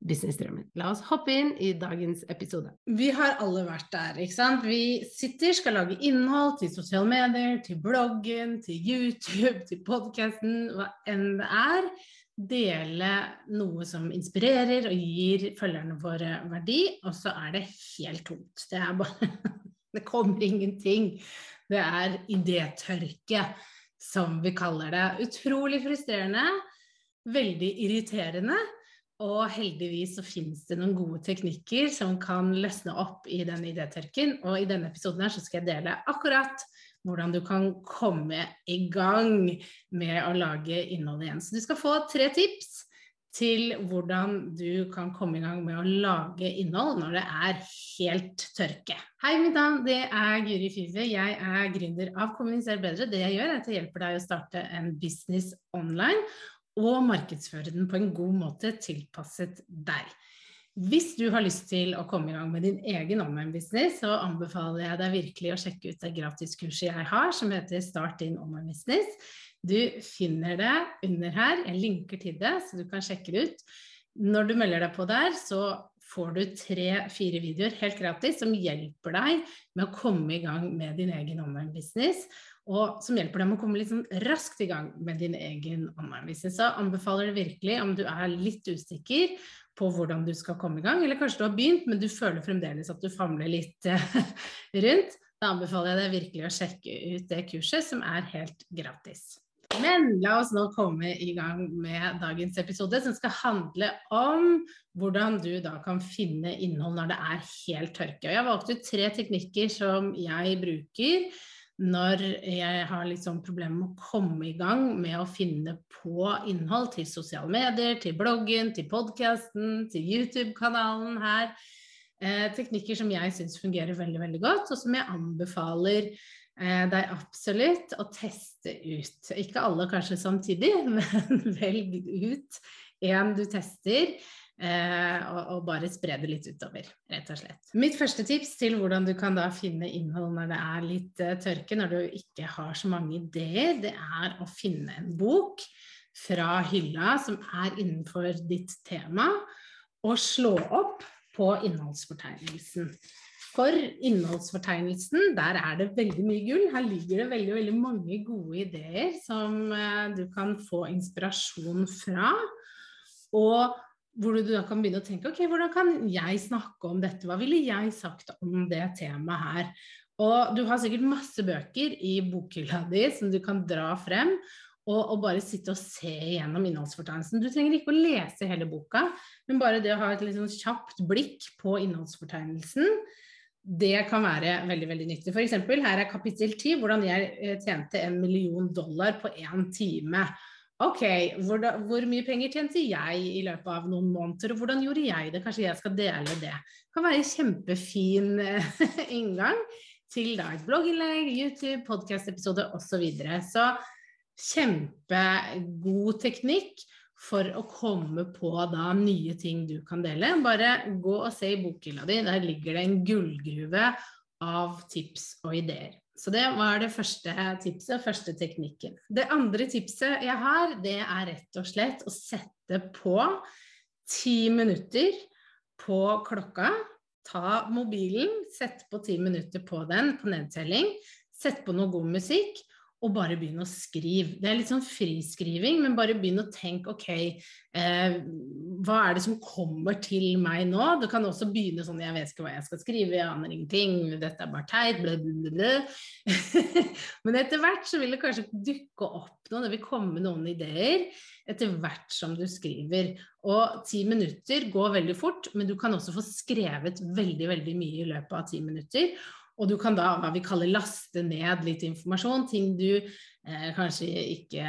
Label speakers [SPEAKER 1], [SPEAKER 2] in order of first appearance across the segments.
[SPEAKER 1] businessdrømmen. La oss hoppe inn i dagens episode. Vi har alle vært der, ikke sant. Vi sitter, skal lage innhold til sosiale medier, til bloggen, til YouTube, til podkasten, hva enn det er. Dele noe som inspirerer og gir følgerne våre verdi, og så er det helt tomt. Det er bare Det kommer ingenting. Det er idétørke, som vi kaller det. Utrolig frustrerende, veldig irriterende. Og heldigvis så finnes det noen gode teknikker som kan løsne opp i den idétørken. Og i denne episoden her så skal jeg dele akkurat hvordan du kan komme i gang med å lage innhold igjen. Så du skal få tre tips til hvordan du kan komme i gang med å lage innhold når det er helt tørke. Hei, mitt navn det er Guri Five. Jeg er gründer av Kommuniser bedre. Det jeg gjør, er at jeg hjelper deg å starte en business online og markedsføre den på en god måte tilpasset deg. Hvis du har lyst til å komme i gang med din egen online-business, så anbefaler jeg deg virkelig å sjekke ut det gratiskurset jeg har, som heter Start din online-business. Du finner det under her, jeg linker til det, så du kan sjekke det ut. Når du melder deg på der, så får du tre-fire videoer helt gratis som hjelper deg med å komme i gang med din egen online-business. Og som hjelper deg å komme litt sånn raskt i gang med din egen online-business. Så anbefaler det virkelig om du er litt usikker på hvordan du skal komme i gang, eller kanskje du har begynt, men du føler fremdeles at du famler litt rundt. Da anbefaler jeg deg virkelig å sjekke ut det kurset, som er helt gratis. Men la oss nå komme i gang med dagens episode, som skal handle om hvordan du da kan finne innhold når det er helt tørke. Og jeg valgte ut tre teknikker som jeg bruker når jeg har liksom problemer med å komme i gang med å finne på innhold til sosiale medier, til bloggen, til podkasten, til YouTube-kanalen her. Eh, teknikker som jeg syns fungerer veldig, veldig godt, og som jeg anbefaler Eh, er absolutt å teste ut. Ikke alle kanskje samtidig, men velg ut en du tester. Eh, og, og, bare spre det litt utover, rett og slett. Mitt første tips til hvordan du kan da finne innhold når det er litt uh, tørke, når du ikke har så mange ideer, det er å finne en bok fra hylla som er innenfor ditt tema, og slå opp på innholdsfortegnelsen. For innholdsfortegnelsen, der er det veldig mye gull. Her ligger det veldig, veldig mange gode ideer som uh, du kan få inspirasjon fra. Og hvor du da kan begynne å tenke ok, hvordan kan jeg snakke om dette? Hva ville jeg sagt om det temaet her? Og du har sikkert masse bøker i bokhylla di som du kan dra frem. Og, og, bare sitte og se gjennom innholdsfortegnelsen. Du trenger ikke å lese hele boka, men bare det å ha et sånn kjapt blikk på innholdsfortegnelsen det kan være veldig veldig nyttig. F.eks. her er kapittel 10, hvordan jeg eh, tjente en million dollar på én time. Ok, hvor, da, hvor, mye penger tjente jeg i løpet av noen måneder, og hvordan gjorde jeg det? Kanskje jeg skal dele det. Det kan være en kjempefin eh, inngang til da et blogginnlegg, YouTube, podkast-episode osv. Så, videre. så kjempegod teknikk for å komme på da nye ting du kan dele. Bare gå og se i bokhylla di, der ligger det en gullgruve av tips og ideer. Så det var det første tipset, første teknikken. Det andre tipset jeg har, det er rett og slett å sette på ti minutter på klokka. Ta mobilen, sett på ti minutter på den på nedtelling. Sett på noe god musikk, og bare begynn å skrive. Det er litt sånn friskriving, men bare begynn å tenke ok, eh, hva er det som kommer til meg nå? Du kan også begynne sånn jeg vet ikke hva jeg skal skrive, jeg aner ingenting, dette er bare teit, bla, bla, bla. men etter hvert så vil det kanskje dukke opp noe, det vil komme noen ideer etter hvert som du skriver. Og ti minutter går veldig fort, men du kan også få skrevet veldig, veldig mye i løpet av ti minutter. Og du kan da hva vi kaller laste ned litt informasjon, ting du eh, kanskje ikke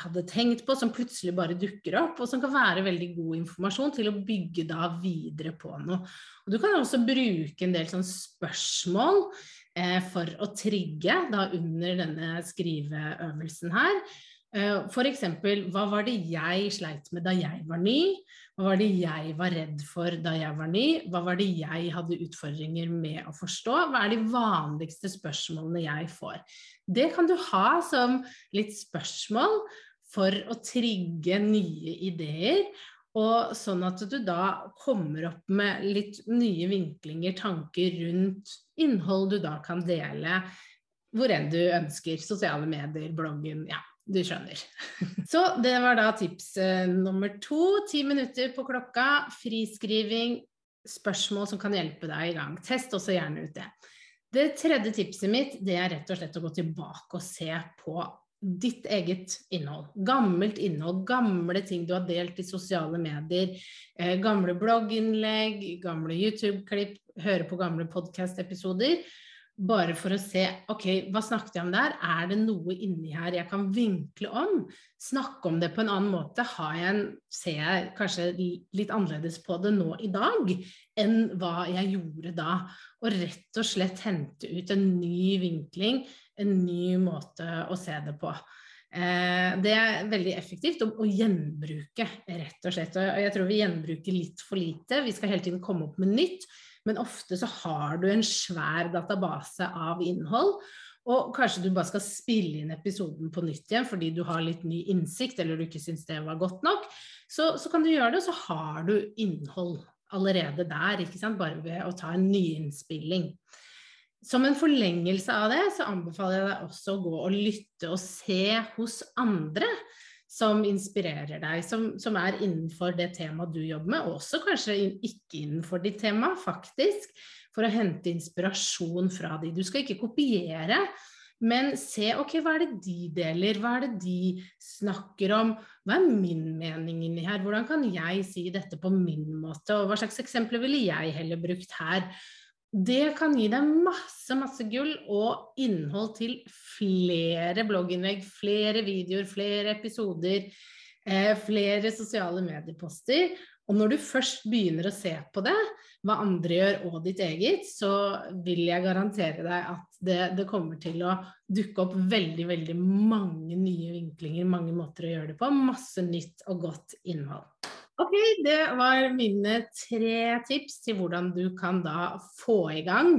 [SPEAKER 1] hadde tenkt på, som plutselig bare dukker opp, og som kan være veldig god informasjon til å bygge da videre på noe. Og du kan også bruke en del sånn spørsmål eh, for å trigge da under denne skriveøvelsen her. Eh, F.eks.: Hva var det jeg sleit med da jeg var ny? Hva var det jeg var redd for da jeg var ny? Hva var det jeg hadde utfordringer med å forstå? Hva er de vanligste spørsmålene jeg får? Det kan du ha som litt spørsmål for å trigge nye ideer. Og sånn at du da kommer opp med litt nye vinklinger, tanker rundt innhold du da kan dele hvor enn du ønsker. Sosiale medier, bloggen, ja du skjønner. Så det var da tips eh, nummer to. Ti minutter på klokka, friskriving, spørsmål som kan hjelpe deg i gang. Test også gjerne ut det. Det tredje tipset mitt det er rett og slett å gå tilbake og se på ditt eget innhold. Gammelt innhold, gamle ting du har delt i sosiale medier. Eh, gamle blogginnlegg, gamle YouTube-klipp, høre på gamle podkast-episoder bare for å se ok, hva snakket jeg om der? Er det noe inni her jeg kan vinkle om? Snakke om det på en annen måte? Jeg En, ser jeg kanskje litt annerledes på det nå i dag enn hva jeg gjorde da? Og rett og slett hente ut en ny vinkling, en ny måte å se det på. Eh, det er veldig effektivt å, å, gjenbruke, rett og slett. Og jeg tror vi gjenbruker litt for lite. Vi skal hele tiden komme opp med nytt. Men ofte så har du en svær database av innhold. Og kanskje du bare skal spille inn episoden på nytt igjen fordi du har litt ny innsikt, eller du ikke syns det var godt nok. Så, så, kan du gjøre det, og så har du innhold allerede der, bare ved å ta en nyinnspilling. Som en forlengelse av det, så anbefaler jeg deg også å gå og lytte og se hos andre som inspirerer deg, som, som, er innenfor det temaet du jobber med, og også kanskje ikke innenfor ditt tema, faktisk, for å hente inspirasjon fra de. Du skal ikke kopiere, men se ok, hva er det de deler, hva er det de snakker om, hva er min mening inni her, hvordan kan jeg si dette på min måte, og hva slags eksempler ville jeg heller brukt her? Det kan gi deg masse, masse gull og innhold til flere blogginnlegg, flere videoer, flere episoder, eh, flere sosiale medieposter. Og når du først begynner å se på det, hva andre gjør og ditt eget, så vil jeg garantere deg at det, det kommer til å dukke opp veldig, veldig mange nye vinklinger, mange måter å gjøre det på. Masse nytt og godt innhold. Ok, det var mine tre tips til hvordan du kan da få i gang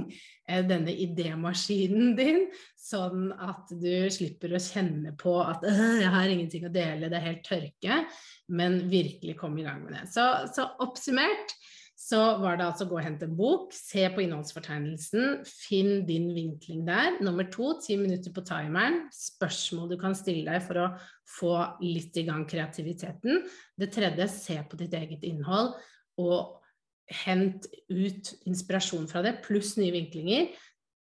[SPEAKER 1] eh, denne idémaskinen din, sånn at du slipper å kjenne på at jeg har ingenting å dele, det er helt tørke, men virkelig komme i gang med det. Så, så oppsummert så var det altså gå og hente en bok, se på innholdsfortegnelsen, finn din vinkling der. Nummer to, ti minutter på timeren. Spørsmål du kan stille deg for å få litt i gang kreativiteten. Det tredje, se på ditt eget innhold og hent ut inspirasjon fra det, pluss nye vinklinger.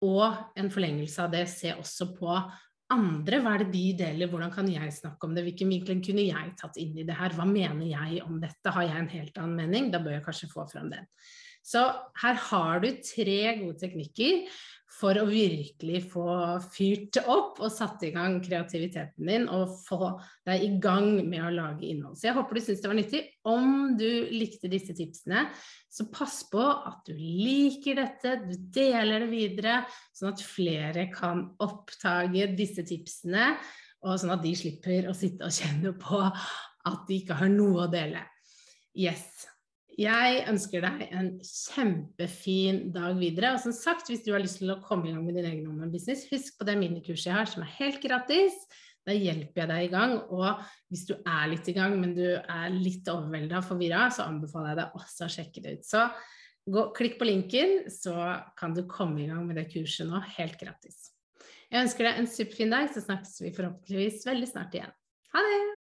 [SPEAKER 1] Og en forlengelse av det, se også på andre, hva er det de deler, hvordan kan jeg snakke om det, hvilken vinkel kunne jeg tatt inn i det her, hva mener jeg om dette, har jeg en helt annen mening, da bør jeg kanskje få fram den. Så her har du tre gode teknikker for å virkelig få fyrt opp og satt i gang kreativiteten din og få deg i gang med å lage innhold. Så jeg håper du syns det var nyttig. Om du likte disse tipsene, så pass på at du liker dette, du deler det videre, sånn at flere kan oppdage disse tipsene, og sånn at de slipper å sitte og kjenne på at de ikke har noe å dele. Yes. Jeg ønsker deg en kjempefin dag videre. Og som sagt, hvis du har lyst til å komme i gang med din egen online-business, husk på det minikurset jeg har som er helt gratis. Da hjelper jeg deg i gang. Og hvis du er litt i gang, men du er litt overvelda og forvirra, så anbefaler jeg deg også å sjekke det ut. Så gå, klikk på linken, så kan du komme i gang med det kurset nå helt gratis. Jeg ønsker deg en superfin dag, så snakkes vi forhåpentligvis veldig snart igjen. Ha det!